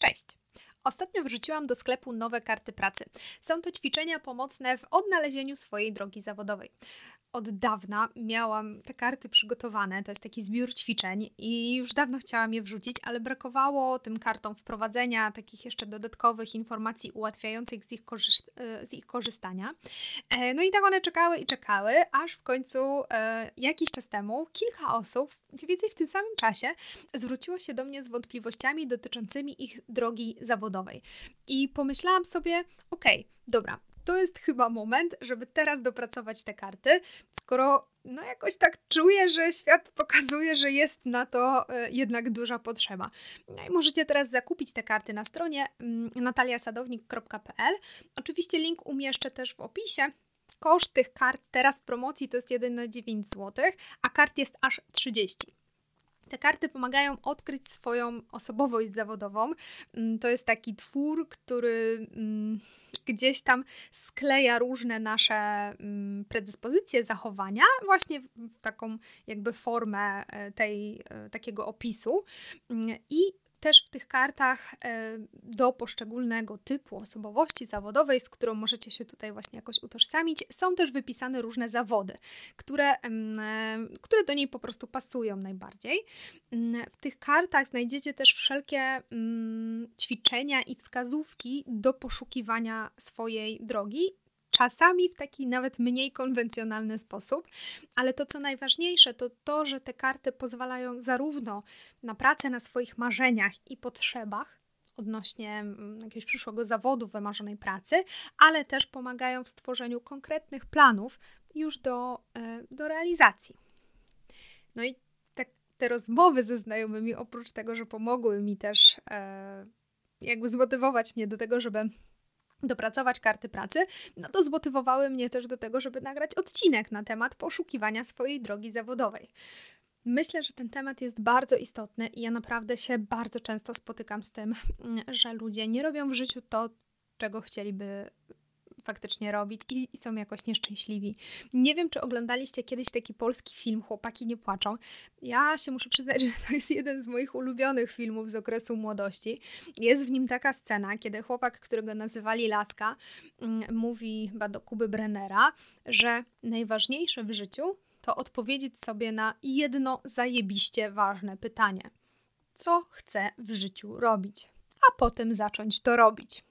Cześć! Ostatnio wrzuciłam do sklepu nowe karty pracy. Są to ćwiczenia pomocne w odnalezieniu swojej drogi zawodowej od dawna miałam te karty przygotowane. To jest taki zbiór ćwiczeń i już dawno chciałam je wrzucić, ale brakowało tym kartom wprowadzenia takich jeszcze dodatkowych informacji ułatwiających z ich, e, z ich korzystania. E, no i tak one czekały i czekały, aż w końcu e, jakiś czas temu kilka osób, mniej więcej w tym samym czasie, zwróciło się do mnie z wątpliwościami dotyczącymi ich drogi zawodowej. I pomyślałam sobie, okej, okay, dobra, to jest chyba moment, żeby teraz dopracować te karty, skoro no jakoś tak czuję, że świat pokazuje, że jest na to e, jednak duża potrzeba. No i możecie teraz zakupić te karty na stronie mm, nataliasadownik.pl. Oczywiście link umieszczę też w opisie. Koszt tych kart teraz w promocji to jest 1 na 9 zł, a kart jest aż 30. Te karty pomagają odkryć swoją osobowość zawodową. Mm, to jest taki twór, który mm, gdzieś tam skleja różne nasze mm, predyspozycje, zachowania, właśnie w taką jakby formę e, tej, e, takiego opisu. I też w tych kartach e, do poszczególnego typu osobowości zawodowej, z którą możecie się tutaj właśnie jakoś utożsamić, są też wypisane różne zawody, które, które do niej po prostu pasują najbardziej. Mm, w tych kartach znajdziecie też wszelkie mm, ćwiczenia i wskazówki do poszukiwania swojej drogi czasami w taki nawet mniej konwencjonalny sposób, ale to co najważniejsze to to, że te karty pozwalają zarówno na pracę na swoich marzeniach i potrzebach, odnośnie mm, jakiegoś przyszłego zawodu, wymarzonej pracy, ale też pomagają w stworzeniu konkretnych planów już do, e, do realizacji. No i te, te rozmowy ze znajomymi, oprócz tego, że pomogły mi też e, jakby zmotywować mnie do tego, żeby dopracować karty pracy, no to zmotywowały mnie też do tego, żeby nagrać odcinek na temat poszukiwania swojej drogi zawodowej. Myślę, że ten temat jest bardzo istotny i ja naprawdę się bardzo często spotykam z tym, że ludzie nie robią w życiu to, czego chcieliby faktycznie robić i, i, są jakoś nieszczęśliwi. Nie wiem, czy oglądaliście kiedyś taki polski film Chłopaki nie płaczą. Ja się muszę przyznać, że to jest jeden z moich ulubionych filmów z okresu młodości. Jest w nim taka scena, kiedy chłopak, którego nazywali Laska, mm, mówi do Kuby Brennera, że najważniejsze w życiu to odpowiedzieć sobie na jedno zajebiście ważne pytanie. Co chcę w życiu robić? A potem zacząć to robić.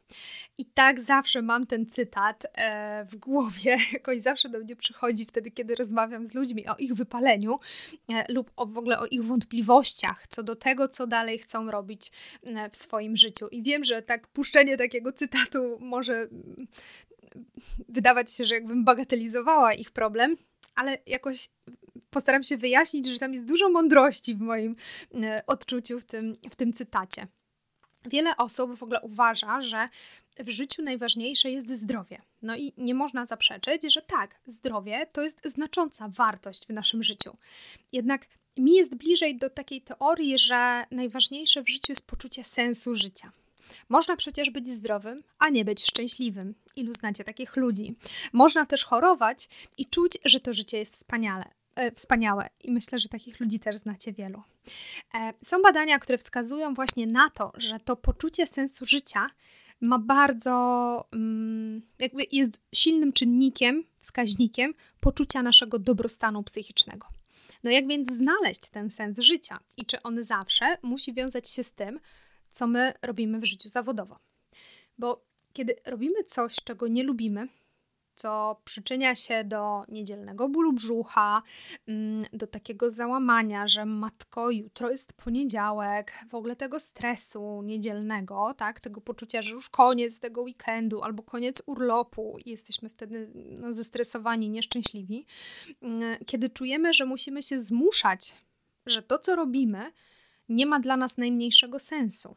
I tak zawsze mam ten cytat e, w głowie, jakoś zawsze do mnie przychodzi wtedy, kiedy rozmawiam z ludźmi o ich wypaleniu e, lub o, w ogóle o ich wątpliwościach co do tego, co dalej chcą robić e, w swoim życiu. I wiem, że tak puszczenie takiego cytatu może mm, wydawać się, że jakbym bagatelizowała ich problem, ale jakoś postaram się wyjaśnić, że tam jest dużo mądrości w moim odczuciu w tym, w tym cytacie. Wiele osób w ogóle uważa, że w życiu najważniejsze jest zdrowie. No i nie można zaprzeczyć, że tak, zdrowie to jest znacząca wartość w naszym życiu. Jednak mi jest bliżej do takiej teorii, że najważniejsze w życiu jest poczucie sensu życia. Można przecież być zdrowym, a nie być szczęśliwym. Ilu znacie takich ludzi? Można też chorować i czuć, że to życie jest wspaniale. E, wspaniałe i myślę, że takich ludzi też znacie wielu. E, są badania, które wskazują właśnie na to, że to poczucie sensu życia ma bardzo, mm, jakby jest silnym czynnikiem, wskaźnikiem poczucia naszego dobrostanu psychicznego. No jak więc znaleźć ten sens życia i czy on zawsze musi wiązać się z tym, co my robimy w życiu zawodowo? Bo kiedy robimy coś, czego nie lubimy, co przyczynia się do niedzielnego bólu brzucha, mm, do takiego załamania, że matko, jutro jest poniedziałek, w ogóle tego stresu niedzielnego, tak, tego poczucia, że już koniec tego weekendu albo koniec urlopu i jesteśmy wtedy no, zestresowani, nieszczęśliwi. Mm, kiedy czujemy, że musimy się zmuszać, że to, co robimy, nie ma dla nas najmniejszego sensu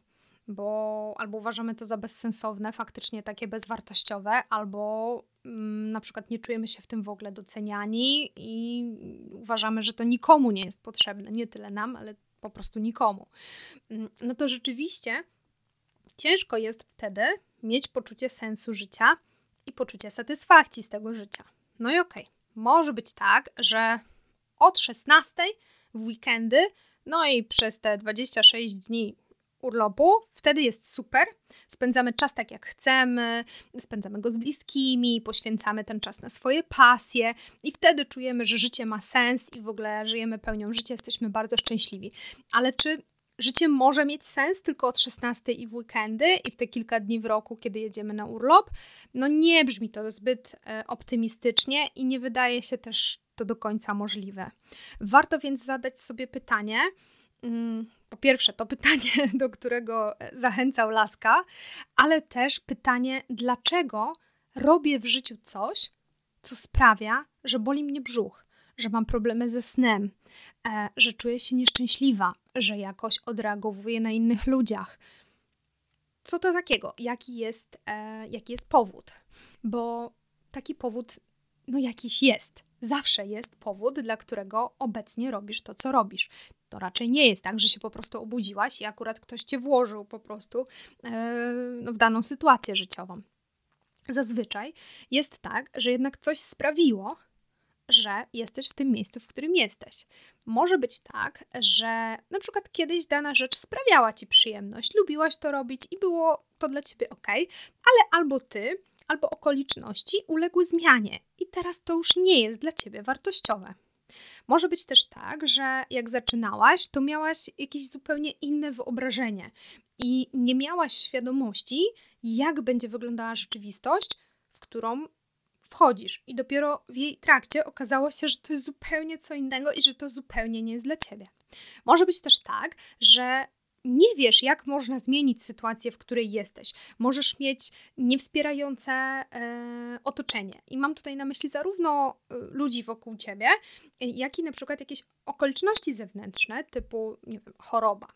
bo albo uważamy to za bezsensowne, faktycznie takie bezwartościowe, albo na przykład nie czujemy się w tym w ogóle doceniani i uważamy, że to nikomu nie jest potrzebne, nie tyle nam, ale po prostu nikomu. Mm, no to rzeczywiście ciężko jest wtedy mieć poczucie sensu życia i poczucie satysfakcji z tego życia. No i okej, okay. może być tak, że od 16 w weekendy, no i przez te 26 dni urlopu, wtedy jest super. Spędzamy czas tak jak chcemy, spędzamy go z bliskimi, poświęcamy ten czas na swoje pasje i wtedy czujemy, że życie ma sens i w ogóle żyjemy pełnią życia, jesteśmy bardzo szczęśliwi. Ale czy życie może mieć sens tylko od 16 i w weekendy i w te kilka dni w roku, kiedy jedziemy na urlop? No nie brzmi to zbyt e, optymistycznie i nie wydaje się też to do końca możliwe. Warto więc zadać sobie pytanie, po pierwsze, to pytanie, do którego e, zachęcał Laska, ale też pytanie, dlaczego robię w życiu coś, co sprawia, że boli mnie brzuch, że mam problemy ze snem, e, że czuję się nieszczęśliwa, że jakoś odreagowuję na innych ludziach. Co to takiego? Jaki jest, e, jaki jest powód? Bo taki powód, no jakiś jest. Zawsze jest powód, dla którego obecnie robisz to, co robisz. To raczej nie jest tak, że się po prostu obudziłaś i akurat ktoś cię włożył po prostu e, w daną sytuację życiową. Zazwyczaj jest tak, że jednak coś sprawiło, że jesteś w tym miejscu, w którym jesteś. Może być tak, że na przykład kiedyś dana rzecz sprawiała ci przyjemność, lubiłaś to robić i było to dla ciebie ok, ale albo ty, albo okoliczności uległy zmianie i teraz to już nie jest dla ciebie wartościowe. Może być też tak, że jak zaczynałaś, to miałaś jakieś zupełnie inne wyobrażenie i nie miałaś świadomości, jak będzie wyglądała rzeczywistość, w którą wchodzisz. I dopiero w jej trakcie okazało się, że to jest zupełnie co innego i że to zupełnie nie jest dla ciebie. Może być też tak, że nie wiesz, jak można zmienić sytuację, w której jesteś. Możesz mieć niewspierające e, otoczenie. I mam tutaj na myśli zarówno e, ludzi wokół ciebie, jak i na przykład jakieś okoliczności zewnętrzne, typu wiem, choroba.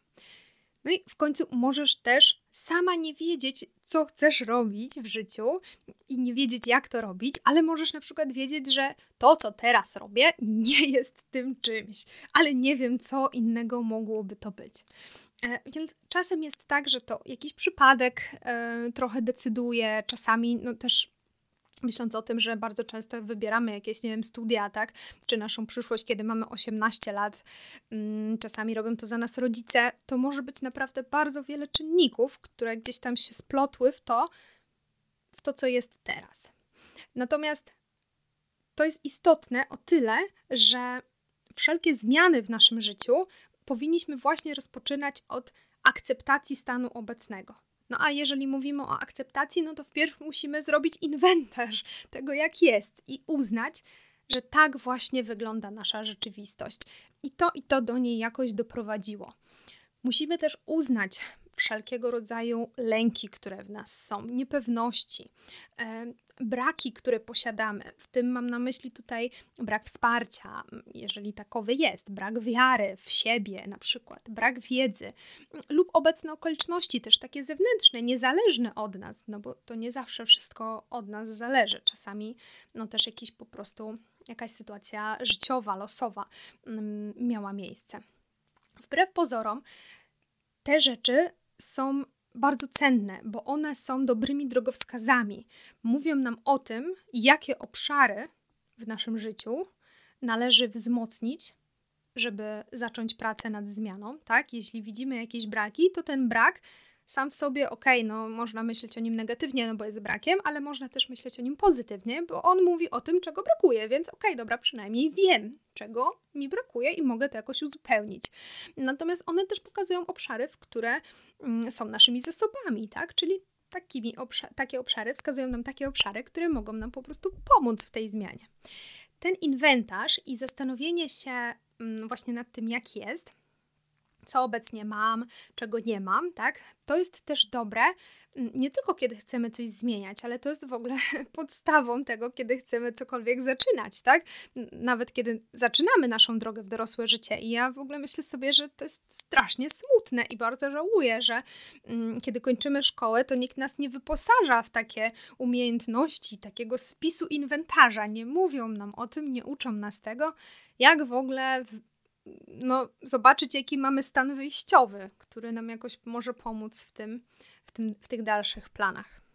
No i w końcu możesz też sama nie wiedzieć, co chcesz robić w życiu i nie wiedzieć, jak to robić, ale możesz na przykład wiedzieć, że to, co teraz robię, nie jest tym czymś, ale nie wiem, co innego mogłoby to być. E, więc czasem jest tak, że to jakiś przypadek e, trochę decyduje, czasami no też myśląc o tym, że bardzo często wybieramy jakieś, nie wiem, studia, tak, czy naszą przyszłość, kiedy mamy 18 lat, mm, czasami robią to za nas rodzice, to może być naprawdę bardzo wiele czynników, które gdzieś tam się splotły w to, w to, co jest teraz. Natomiast to jest istotne o tyle, że wszelkie zmiany w naszym życiu powinniśmy właśnie rozpoczynać od akceptacji stanu obecnego. No a jeżeli mówimy o akceptacji, no to wpierw musimy zrobić inwentarz tego, jak jest i uznać, że tak właśnie wygląda nasza rzeczywistość. I to i to do niej jakoś doprowadziło. Musimy też uznać wszelkiego rodzaju lęki, które w nas są, niepewności, braki, które posiadamy. W tym mam na myśli tutaj brak wsparcia, jeżeli takowy jest, brak wiary w siebie, na przykład, brak wiedzy, lub obecne okoliczności, też takie zewnętrzne, niezależne od nas, no bo to nie zawsze wszystko od nas zależy. Czasami, no też jakiś po prostu jakaś sytuacja życiowa, losowa mm, miała miejsce. Wbrew pozorom, te rzeczy są bardzo cenne, bo one są dobrymi drogowskazami. Mówią nam o tym, jakie obszary w naszym życiu należy wzmocnić, żeby zacząć pracę nad zmianą, tak? Jeśli widzimy jakieś braki, to ten brak sam w sobie, okej, okay, no można myśleć o nim negatywnie, no bo jest brakiem, ale można też myśleć o nim pozytywnie, bo on mówi o tym, czego brakuje, więc okej, okay, dobra, przynajmniej wiem, czego mi brakuje i mogę to jakoś uzupełnić. Natomiast one też pokazują obszary, w które mm, są naszymi zasobami, tak? Czyli takimi obszar takie obszary wskazują nam takie obszary, które mogą nam po prostu pomóc w tej zmianie. Ten inwentarz i zastanowienie się mm, właśnie nad tym, jak jest, co obecnie mam, czego nie mam, tak? To jest też dobre mm, nie tylko kiedy chcemy coś zmieniać, ale to jest w ogóle podstawą tego, kiedy chcemy cokolwiek zaczynać, tak? Nawet kiedy zaczynamy naszą drogę w dorosłe życie. I ja w ogóle myślę sobie, że to jest strasznie smutne i bardzo żałuję, że mm, kiedy kończymy szkołę, to nikt nas nie wyposaża w takie umiejętności, takiego spisu inwentarza. Nie mówią nam o tym, nie uczą nas tego, jak w ogóle w no, zobaczyć, jaki mamy stan wyjściowy, który nam jakoś może pomóc w, tym, w, tym, w tych dalszych planach.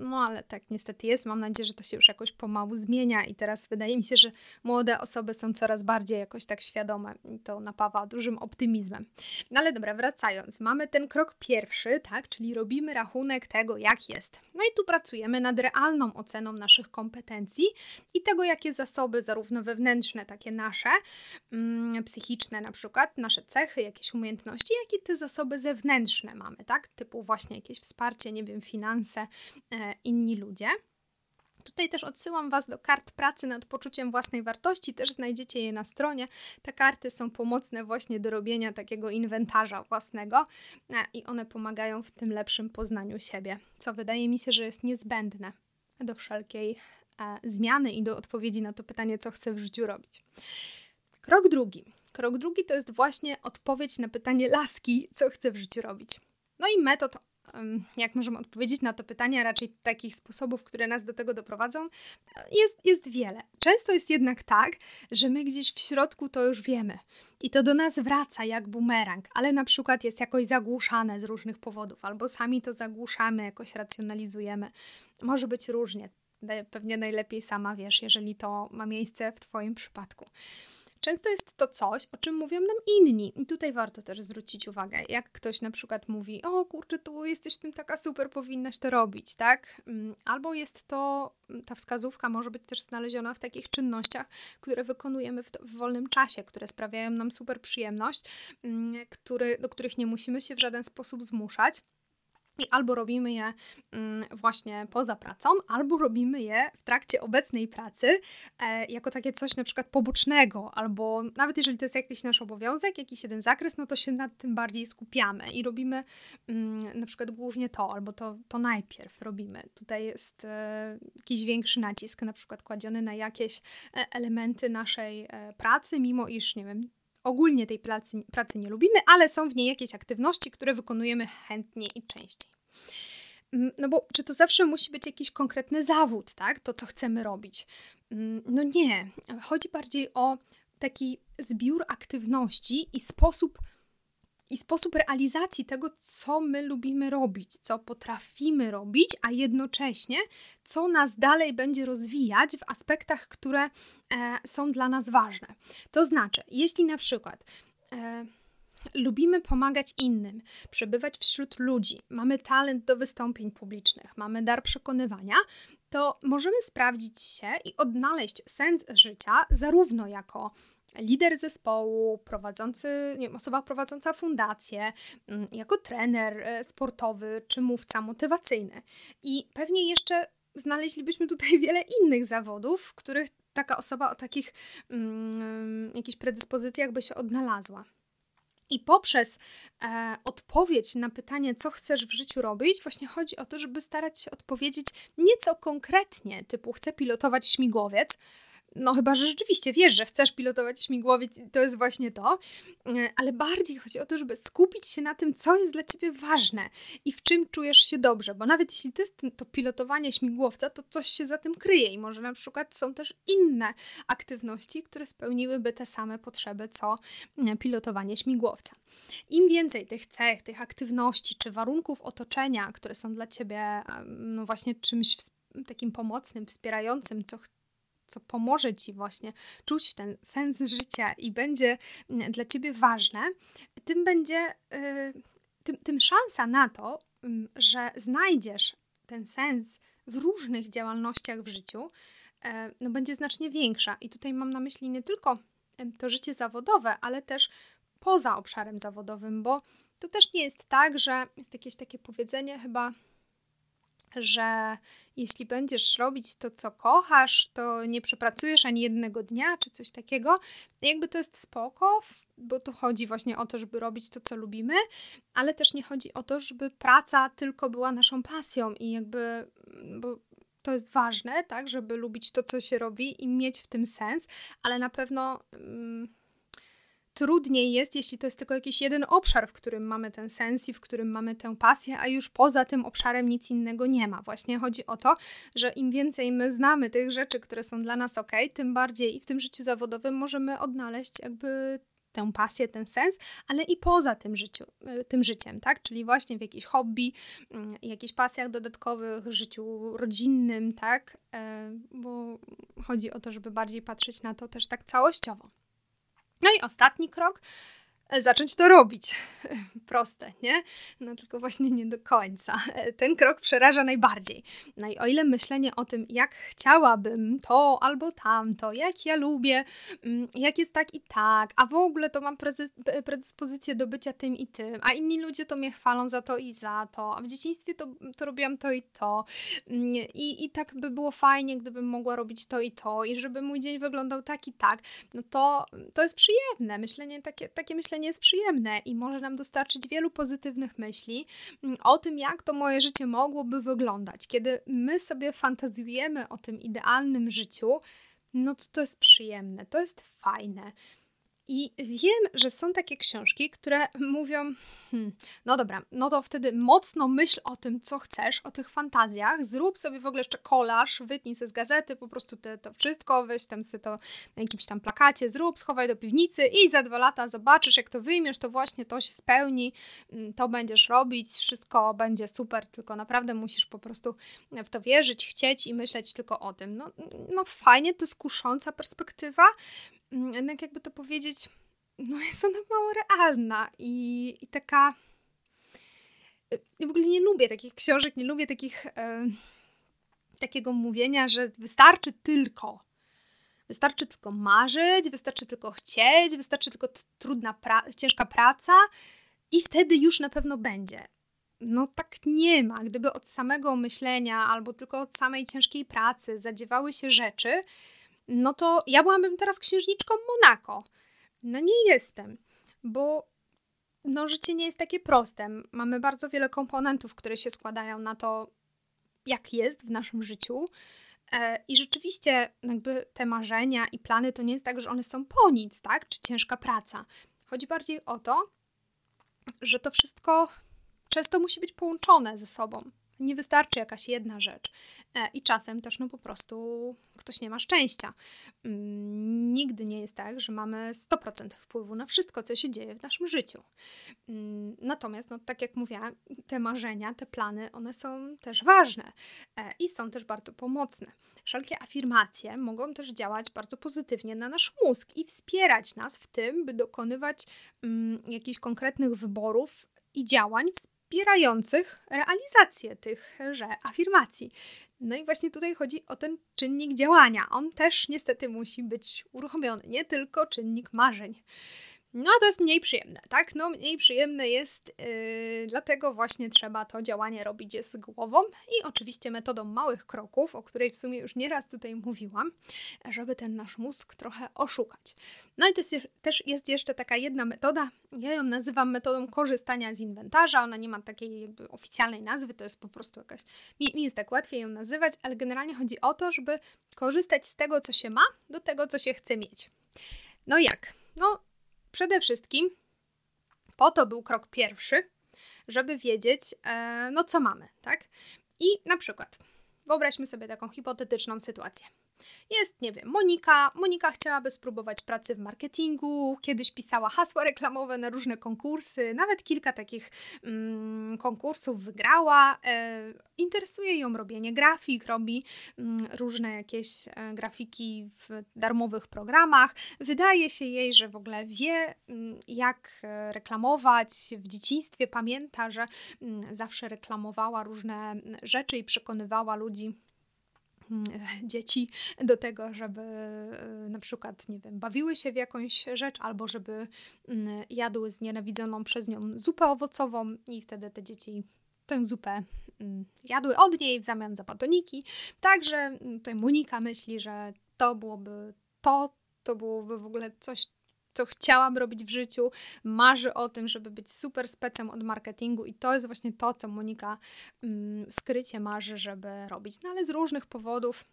No ale tak niestety jest. Mam nadzieję, że to się już jakoś pomału zmienia i teraz wydaje mi się, że młode osoby są coraz bardziej jakoś tak świadome i to napawa dużym optymizmem. No ale dobra, wracając. Mamy ten krok pierwszy, tak, czyli robimy rachunek tego, jak jest. No i tu pracujemy nad realną oceną naszych kompetencji i tego, jakie zasoby, zarówno wewnętrzne, takie nasze, mm, psychiczne na przykład, nasze cechy, jakieś umiejętności, jak i te zasoby zewnętrzne mamy, tak, typu właśnie jakieś wsparcie, nie wiem, finanse, e, inni ludzie. Tutaj też odsyłam Was do kart pracy nad poczuciem własnej wartości, też znajdziecie je na stronie. Te karty są pomocne właśnie do robienia takiego inwentarza własnego e, i one pomagają w tym lepszym poznaniu siebie, co wydaje mi się, że jest niezbędne do wszelkiej e, zmiany i do odpowiedzi na to pytanie, co chcę w życiu robić. Krok drugi. Krok drugi to jest właśnie odpowiedź na pytanie laski, co chcę w życiu robić. No i metod jak możemy odpowiedzieć na to pytanie, raczej takich sposobów, które nas do tego doprowadzą, jest, jest wiele. Często jest jednak tak, że my gdzieś w środku to już wiemy i to do nas wraca jak bumerang, ale na przykład jest jakoś zagłuszane z różnych powodów, albo sami to zagłuszamy, jakoś racjonalizujemy. Może być różnie. Pewnie najlepiej sama wiesz, jeżeli to ma miejsce w Twoim przypadku. Często jest to coś, o czym mówią nam inni. I tutaj warto też zwrócić uwagę, jak ktoś na przykład mówi: O kurczę, tu jesteś tym taka super, powinnaś to robić, tak? Mm, albo jest to, mm, ta wskazówka może być też znaleziona w takich czynnościach, które wykonujemy w, w wolnym czasie, które sprawiają nam super przyjemność, mm, który, do których nie musimy się w żaden sposób zmuszać. I albo robimy je mm, właśnie poza pracą, albo robimy je w trakcie obecnej pracy e, jako takie coś na przykład pobocznego, albo nawet jeżeli to jest jakiś nasz obowiązek, jakiś jeden zakres, no to się nad tym bardziej skupiamy i robimy mm, na przykład głównie to, albo to, to najpierw robimy. Tutaj jest e, jakiś większy nacisk na przykład kładziony na jakieś e, elementy naszej pracy, mimo iż, nie wiem, ogólnie tej pracy, pracy nie lubimy, ale są w niej jakieś aktywności, które wykonujemy chętnie i częściej. Mm, no bo czy to zawsze musi być jakiś konkretny zawód, tak? To, co chcemy robić? Mm, no nie. Chodzi bardziej o taki zbiór aktywności i sposób i sposób realizacji tego, co my lubimy robić, co potrafimy robić, a jednocześnie co nas dalej będzie rozwijać w aspektach, które e, są dla nas ważne. To znaczy, jeśli na przykład e, lubimy pomagać innym, przebywać wśród ludzi, mamy talent do wystąpień publicznych, mamy dar przekonywania, to możemy sprawdzić się i odnaleźć sens życia zarówno jako lider zespołu, prowadzący, nie wiem, osoba prowadząca fundację, mm, jako trener e, sportowy czy mówca motywacyjny. I pewnie jeszcze znaleźlibyśmy tutaj wiele innych zawodów, w których taka osoba o takich um, jakichś predyspozycjach by się odnalazła. I poprzez e, odpowiedź na pytanie, co chcesz w życiu robić, właśnie chodzi o to, żeby starać się odpowiedzieć nieco konkretnie, typu chcę pilotować śmigłowiec, no chyba, że rzeczywiście wiesz, że chcesz pilotować śmigłowiec i to jest właśnie to, e, ale bardziej chodzi o to, żeby skupić się na tym, co jest dla ciebie ważne i w czym czujesz się dobrze, bo nawet jeśli to jest to pilotowanie śmigłowca, to coś się za tym kryje i może na przykład są też inne aktywności, które spełniłyby te same potrzeby, co e, pilotowanie śmigłowca. Im więcej tych cech, tych aktywności czy warunków otoczenia, które są dla ciebie no właśnie czymś takim pomocnym, wspierającym, co co pomoże ci właśnie czuć ten sens życia i będzie mm, dla ciebie ważne, tym będzie, y, tym, tym szansa na to, mm, że znajdziesz ten sens w różnych działalnościach w życiu, e, no będzie znacznie większa. I tutaj mam na myśli nie tylko to życie zawodowe, ale też poza obszarem zawodowym, bo to też nie jest tak, że jest jakieś takie powiedzenie chyba że jeśli będziesz robić to, co kochasz, to nie przepracujesz ani jednego dnia, czy coś takiego. Jakby to jest spoko, bo tu chodzi właśnie o to, żeby robić to, co lubimy, ale też nie chodzi o to, żeby praca tylko była naszą pasją i jakby, bo to jest ważne, tak, żeby lubić to, co się robi i mieć w tym sens, ale na pewno. Mm, trudniej jest, jeśli to jest tylko jakiś jeden obszar, w którym mamy ten sens i w którym mamy tę pasję, a już poza tym obszarem nic innego nie ma. Właśnie chodzi o to, że im więcej my znamy tych rzeczy, które są dla nas ok, tym bardziej i w tym życiu zawodowym możemy odnaleźć jakby tę pasję, ten sens, ale i poza tym, życiu, y, tym życiem, tak? Czyli właśnie w jakichś hobby, mm, jakichś pasjach dodatkowych, życiu rodzinnym, tak? E, bo chodzi o to, żeby bardziej patrzeć na to też tak całościowo. No i ostatni krok zacząć to robić. Proste, nie? No tylko właśnie nie do końca. Ten krok przeraża najbardziej. No i o ile myślenie o tym, jak chciałabym to albo tamto, jak ja lubię, mm, jak jest tak i tak, a w ogóle to mam predyspozycję do bycia tym i tym, a inni ludzie to mnie chwalą za to i za to, a w dzieciństwie to, to robiłam to i to mm, i, i tak by było fajnie, gdybym mogła robić to i to i żeby mój dzień wyglądał tak i tak, no to, to jest przyjemne. Myślenie, takie, takie myślenie nie jest przyjemne i może nam dostarczyć wielu pozytywnych myśli mm, o tym, jak to moje życie mogłoby wyglądać. Kiedy my sobie fantazjujemy o tym idealnym życiu, no to to jest przyjemne, to jest fajne. I wiem, że są takie książki, które mówią, hmm, no dobra, no to wtedy mocno myśl o tym, co chcesz, o tych fantazjach, zrób sobie w ogóle jeszcze kolaż, wytnij sobie z gazety po prostu te, to wszystko, weź tam sobie to na jakimś tam plakacie, zrób, schowaj do piwnicy i za dwa lata zobaczysz, jak to wyjmiesz, to właśnie to się spełni, mm, to będziesz robić, wszystko będzie super, tylko naprawdę musisz po prostu w to wierzyć, chcieć i myśleć tylko o tym. No, no fajnie, to jest kusząca perspektywa, jednak jakby to powiedzieć, no jest ona mało realna i, i taka. Ja w ogóle nie lubię takich książek, nie lubię takich, e, takiego mówienia, że wystarczy tylko. Wystarczy tylko marzyć, wystarczy tylko chcieć, wystarczy tylko trudna, pra ciężka praca i wtedy już na pewno będzie. No tak nie ma. Gdyby od samego myślenia albo tylko od samej ciężkiej pracy zadziewały się rzeczy, no to ja byłabym teraz księżniczką Monako. No nie jestem, bo no życie nie jest takie proste. Mamy bardzo wiele komponentów, które się składają na to, jak jest w naszym życiu. E, I rzeczywiście, jakby te marzenia i plany to nie jest tak, że one są po nic, tak? Czy ciężka praca. Chodzi bardziej o to, że to wszystko często musi być połączone ze sobą. Nie wystarczy jakaś jedna rzecz. E, I czasem też no po prostu ktoś nie ma szczęścia. Mm, nigdy nie jest tak, że mamy 100% wpływu na wszystko, co się dzieje w naszym życiu. Mm, natomiast, no tak jak mówiłam, te marzenia, te plany, one są też ważne e, i są też bardzo pomocne. Wszelkie afirmacje mogą też działać bardzo pozytywnie na nasz mózg i wspierać nas w tym, by dokonywać mm, jakichś konkretnych wyborów i działań wspierających realizację tychże afirmacji. No i właśnie tutaj chodzi o ten czynnik działania. On też niestety musi być uruchomiony, nie tylko czynnik marzeń. No, to jest mniej przyjemne, tak? No, mniej przyjemne jest, yy, dlatego właśnie trzeba to działanie robić z głową i oczywiście metodą małych kroków, o której w sumie już nieraz tutaj mówiłam, żeby ten nasz mózg trochę oszukać. No i to jest, też jest jeszcze taka jedna metoda, ja ją nazywam metodą korzystania z inwentarza, ona nie ma takiej jakby oficjalnej nazwy, to jest po prostu jakaś, mi, mi jest tak łatwiej ją nazywać, ale generalnie chodzi o to, żeby korzystać z tego, co się ma, do tego, co się chce mieć. No jak? No, Przede wszystkim po to był krok pierwszy, żeby wiedzieć, e, no co mamy, tak? I na przykład wyobraźmy sobie taką hipotetyczną sytuację. Jest, nie wiem, Monika. Monika chciałaby spróbować pracy w marketingu, kiedyś pisała hasła reklamowe na różne konkursy, nawet kilka takich mm, konkursów wygrała. E, interesuje ją robienie grafik, robi mm, różne jakieś e, grafiki w darmowych programach. Wydaje się jej, że w ogóle wie, mm, jak e, reklamować. W dzieciństwie pamięta, że mm, zawsze reklamowała różne mm, rzeczy i przekonywała ludzi dzieci do tego, żeby e, na przykład, nie wiem, bawiły się w jakąś rzecz, albo żeby mm, jadły znienawidzoną przez nią zupę owocową i wtedy te dzieci tę zupę mm, jadły od niej w zamian za batoniki. Także tutaj Monika myśli, że to byłoby to, to byłoby w ogóle coś, co chciałam robić w życiu, marzy o tym, żeby być super specem od marketingu i to jest właśnie to, co Monika mm, skrycie marzy, żeby robić. No ale z różnych powodów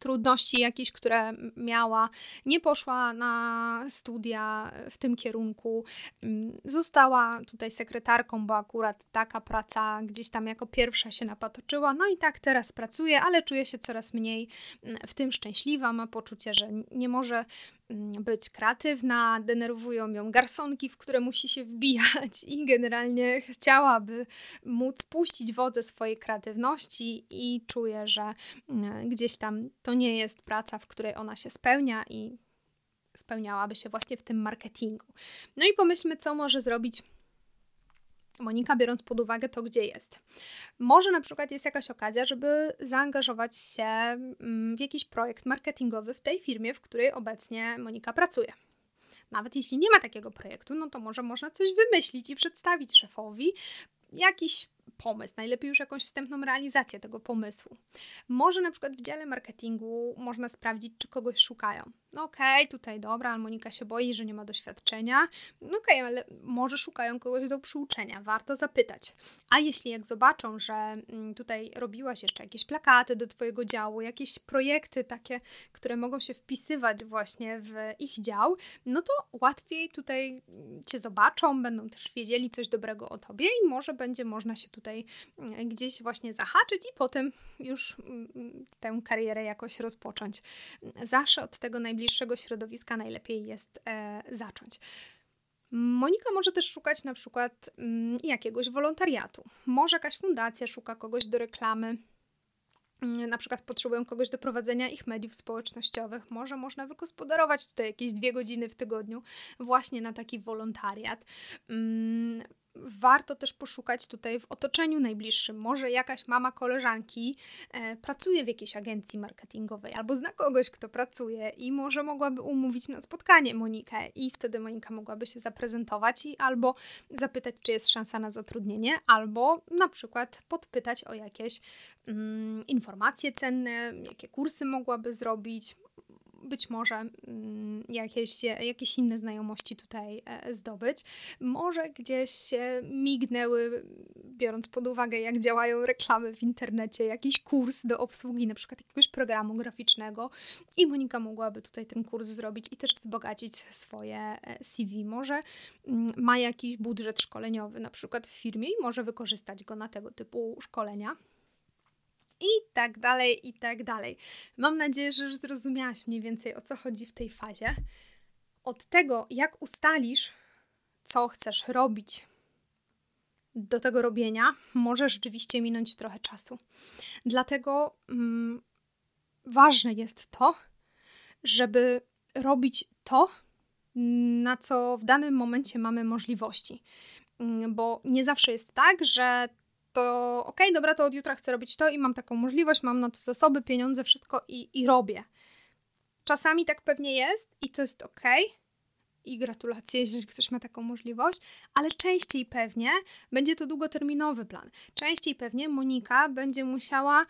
trudności jakieś, które miała, nie poszła na studia w tym kierunku, mm, została tutaj sekretarką, bo akurat taka praca gdzieś tam jako pierwsza się napatoczyła, no i tak teraz pracuje, ale czuje się coraz mniej mm, w tym szczęśliwa, ma poczucie, że nie może być kreatywna, denerwują ją garsonki, w które musi się wbijać i generalnie chciałaby móc puścić wodze swojej kreatywności i czuje, że mm, gdzieś tam to nie jest praca, w której ona się spełnia i spełniałaby się właśnie w tym marketingu. No i pomyślmy, co może zrobić Monika, biorąc pod uwagę to, gdzie jest. Może na przykład jest jakaś okazja, żeby zaangażować się mm, w jakiś projekt marketingowy w tej firmie, w której obecnie Monika pracuje. Nawet jeśli nie ma takiego projektu, no to może można coś wymyślić i przedstawić szefowi jakiś pomysł, najlepiej już jakąś wstępną realizację tego pomysłu. Może na przykład w dziale marketingu można sprawdzić, czy kogoś szukają. No okej, okay, tutaj dobra, Monika się boi, że nie ma doświadczenia. No okej, okay, ale może szukają kogoś do przyuczenia, warto zapytać. A jeśli jak zobaczą, że mm, tutaj robiłaś jeszcze jakieś plakaty do Twojego działu, jakieś projekty takie, które mogą się wpisywać właśnie w ich dział, no to łatwiej tutaj mm, Cię zobaczą, będą też wiedzieli coś dobrego o Tobie i może będzie można się tutaj mm, gdzieś właśnie zahaczyć i potem już tę karierę jakoś rozpocząć. Zawsze od tego najbliższego środowiska najlepiej jest e, zacząć. Monika może też szukać na przykład mm, jakiegoś wolontariatu. Może jakaś fundacja szuka kogoś do reklamy, mm, na przykład potrzebują kogoś do prowadzenia ich mediów społecznościowych. Może można wygospodarować tutaj jakieś dwie godziny w tygodniu właśnie na taki wolontariat. Warto też poszukać tutaj w otoczeniu najbliższym. Może jakaś mama koleżanki e, pracuje w jakiejś agencji marketingowej albo zna kogoś, kto pracuje i może mogłaby umówić na spotkanie Monikę i wtedy Monika mogłaby się zaprezentować i albo zapytać, czy jest szansa na zatrudnienie, albo na przykład podpytać o jakieś mm, informacje cenne, jakie kursy mogłaby zrobić, być może mm, jakieś, jakieś inne znajomości tutaj e, zdobyć. Może gdzieś mignęły, biorąc pod uwagę, jak działają reklamy w internecie, jakiś kurs do obsługi, na przykład jakiegoś programu graficznego, i Monika mogłaby tutaj ten kurs zrobić i też wzbogacić swoje e, CV. Może mm, ma jakiś budżet szkoleniowy, na przykład w firmie, i może wykorzystać go na tego typu szkolenia i tak dalej, i tak dalej. Mam nadzieję, że już zrozumiałaś mniej więcej o co chodzi w tej fazie. Od tego, jak ustalisz, co chcesz robić, do tego robienia, może rzeczywiście minąć trochę czasu. Dlatego mm, ważne jest to, żeby robić to, na co w danym momencie mamy możliwości. Mm, bo nie zawsze jest tak, że to okej, okay, dobra, to od jutra chcę robić to i mam taką możliwość, mam na to zasoby, pieniądze, wszystko i, i robię. Czasami tak pewnie jest i to jest ok. I gratulacje, jeżeli ktoś ma taką możliwość, ale częściej pewnie będzie to długoterminowy plan. Częściej pewnie Monika będzie musiała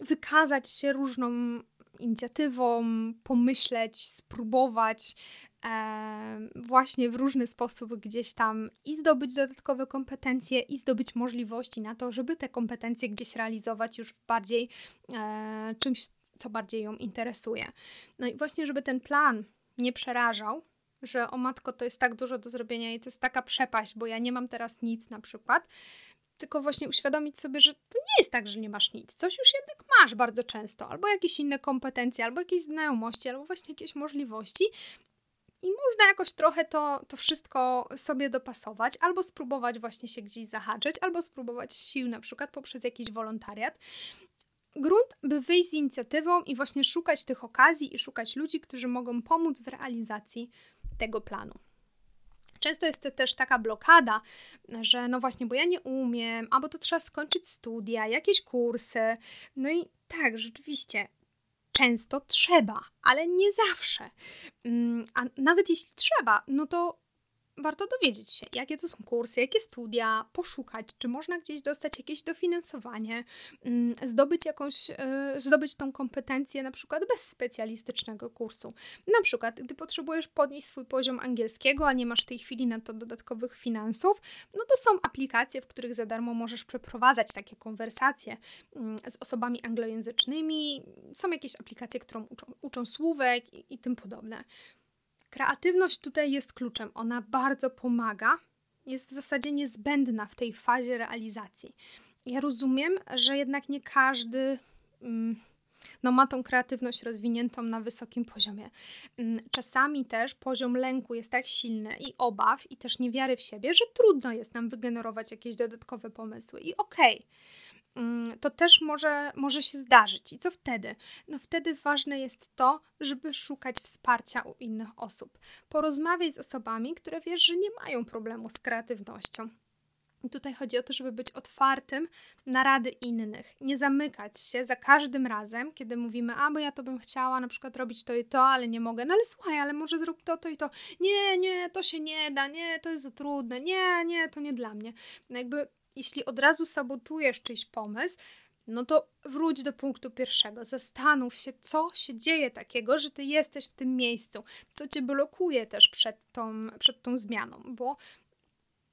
wykazać się różną inicjatywą, pomyśleć, spróbować, właśnie w różny sposób gdzieś tam i zdobyć dodatkowe kompetencje, i zdobyć możliwości na to, żeby te kompetencje gdzieś realizować już bardziej e, czymś, co bardziej ją interesuje. No i właśnie, żeby ten plan nie przerażał, że o matko, to jest tak dużo do zrobienia i to jest taka przepaść, bo ja nie mam teraz nic na przykład, tylko właśnie uświadomić sobie, że to nie jest tak, że nie masz nic. Coś już jednak masz bardzo często, albo jakieś inne kompetencje, albo jakieś znajomości, albo właśnie jakieś możliwości, i można jakoś trochę to, to wszystko sobie dopasować, albo spróbować właśnie się gdzieś zahaczyć, albo spróbować sił na przykład poprzez jakiś wolontariat. Grunt, by wyjść z inicjatywą i właśnie szukać tych okazji i szukać ludzi, którzy mogą pomóc w realizacji tego planu. Często jest to też taka blokada, że no właśnie, bo ja nie umiem, albo to trzeba skończyć studia, jakieś kursy. No i tak, rzeczywiście, często trzeba, ale nie zawsze. Mm, a nawet jeśli trzeba, no to warto dowiedzieć się, jakie to są kursy, jakie studia, poszukać, czy można gdzieś dostać jakieś dofinansowanie, mm, zdobyć jakąś, e, zdobyć tą kompetencję na przykład bez specjalistycznego kursu. Na przykład, gdy potrzebujesz podnieść swój poziom angielskiego, a nie masz w tej chwili na to dodatkowych finansów, no to są aplikacje, w których za darmo możesz przeprowadzać takie konwersacje mm, z osobami anglojęzycznymi. Są jakieś aplikacje, które uczą, uczą słówek i, i tym podobne. Kreatywność tutaj jest kluczem. Ona bardzo pomaga, jest w zasadzie niezbędna w tej fazie realizacji. Ja rozumiem, że jednak nie każdy mm, no ma tą kreatywność rozwiniętą na wysokim poziomie. Mm, czasami też poziom lęku jest tak silny i obaw, i też niewiary w siebie, że trudno jest nam wygenerować jakieś dodatkowe pomysły. I okej. Okay to też może, może się zdarzyć. I co wtedy? No wtedy ważne jest to, żeby szukać wsparcia u innych osób. Porozmawiać z osobami, które wiesz, że nie mają problemu z kreatywnością. I tutaj chodzi o to, żeby być otwartym na rady innych, nie zamykać się za każdym razem, kiedy mówimy, a bo ja to bym chciała na przykład robić to i to, ale nie mogę. No ale słuchaj, ale może zrób to, to i to. Nie, nie, to się nie da, nie, to jest za trudne, nie, nie, to nie dla mnie. No jakby, jeśli od razu sabotujesz czyjś pomysł, no to wróć do punktu pierwszego. Zastanów się, co się dzieje takiego, że ty jesteś w tym miejscu, co cię blokuje też przed tą, przed tą zmianą, bo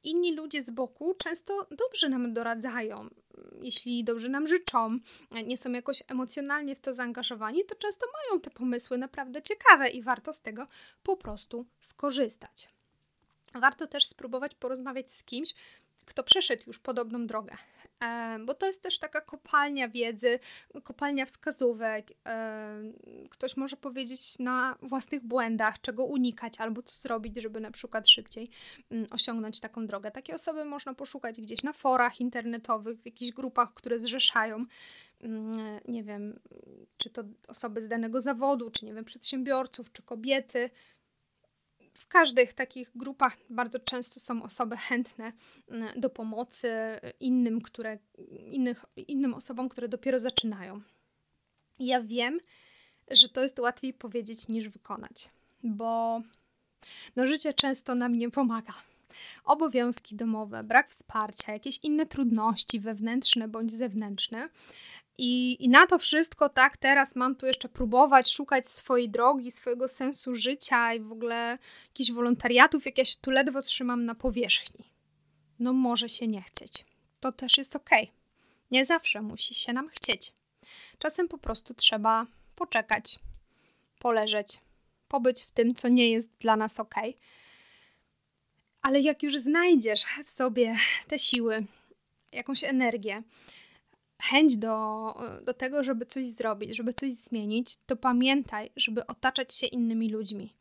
inni ludzie z boku często dobrze nam doradzają, jeśli dobrze nam życzą, nie są jakoś emocjonalnie w to zaangażowani, to często mają te pomysły naprawdę ciekawe i warto z tego po prostu skorzystać. Warto też spróbować porozmawiać z kimś, kto przeszedł już podobną drogę. E, bo to jest też taka kopalnia wiedzy, kopalnia wskazówek. E, ktoś może powiedzieć na własnych błędach, czego unikać albo co zrobić, żeby na przykład szybciej mm, osiągnąć taką drogę. Takie osoby można poszukać gdzieś na forach internetowych, w jakichś grupach, które zrzeszają mm, nie wiem, czy to osoby z danego zawodu, czy nie wiem, przedsiębiorców, czy kobiety, w każdych takich grupach bardzo często są osoby chętne mm, do pomocy innym, które, innych, innym osobom, które dopiero zaczynają. Ja wiem, że to jest łatwiej powiedzieć niż wykonać, bo no, życie często nam nie pomaga. Obowiązki domowe, brak wsparcia, jakieś inne trudności wewnętrzne bądź zewnętrzne i, I na to wszystko, tak, teraz mam tu jeszcze próbować szukać swojej drogi, swojego sensu życia i w ogóle jakichś wolontariatów, jak ja się tu ledwo trzymam na powierzchni. No może się nie chcieć. To też jest ok. Nie zawsze musi się nam chcieć. Czasem po prostu trzeba poczekać, poleżeć, pobyć w tym, co nie jest dla nas ok. Ale jak już znajdziesz w sobie te siły, jakąś energię, chęć do, do tego, żeby coś zrobić, żeby coś zmienić, to pamiętaj, żeby otaczać się innymi ludźmi,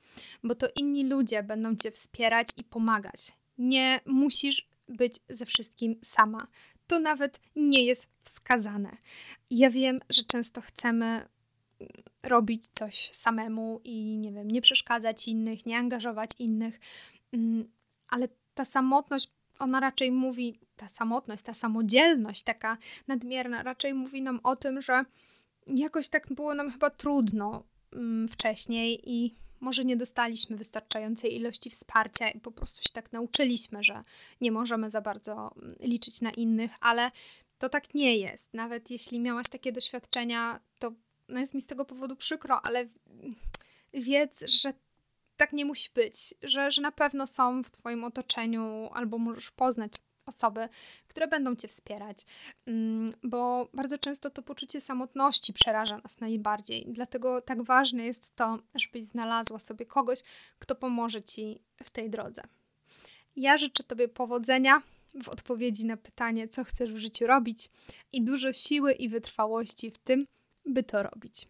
bo to inni ludzie będą cię wspierać i pomagać. Nie musisz być ze wszystkim sama. To nawet nie jest wskazane. Ja wiem, że często chcemy robić coś samemu i nie wiem, nie przeszkadzać innych, nie angażować innych, mm, ale ta samotność ona raczej mówi, ta samotność, ta samodzielność taka nadmierna, raczej mówi nam o tym, że jakoś tak było nam chyba trudno um, wcześniej i może nie dostaliśmy wystarczającej ilości wsparcia i po prostu się tak nauczyliśmy, że nie możemy za bardzo mm, liczyć na innych, ale to tak nie jest. Nawet jeśli miałaś takie doświadczenia, to no jest mi z tego powodu przykro, ale wiedz, że tak nie musi być, że, że na pewno są w Twoim otoczeniu albo możesz poznać osoby, które będą Cię wspierać, mm, bo bardzo często to poczucie samotności przeraża nas najbardziej. Dlatego tak ważne jest to, żebyś znalazła sobie kogoś, kto pomoże Ci w tej drodze. Ja życzę Tobie powodzenia w odpowiedzi na pytanie, co chcesz w życiu robić i dużo siły i wytrwałości w tym, by to robić.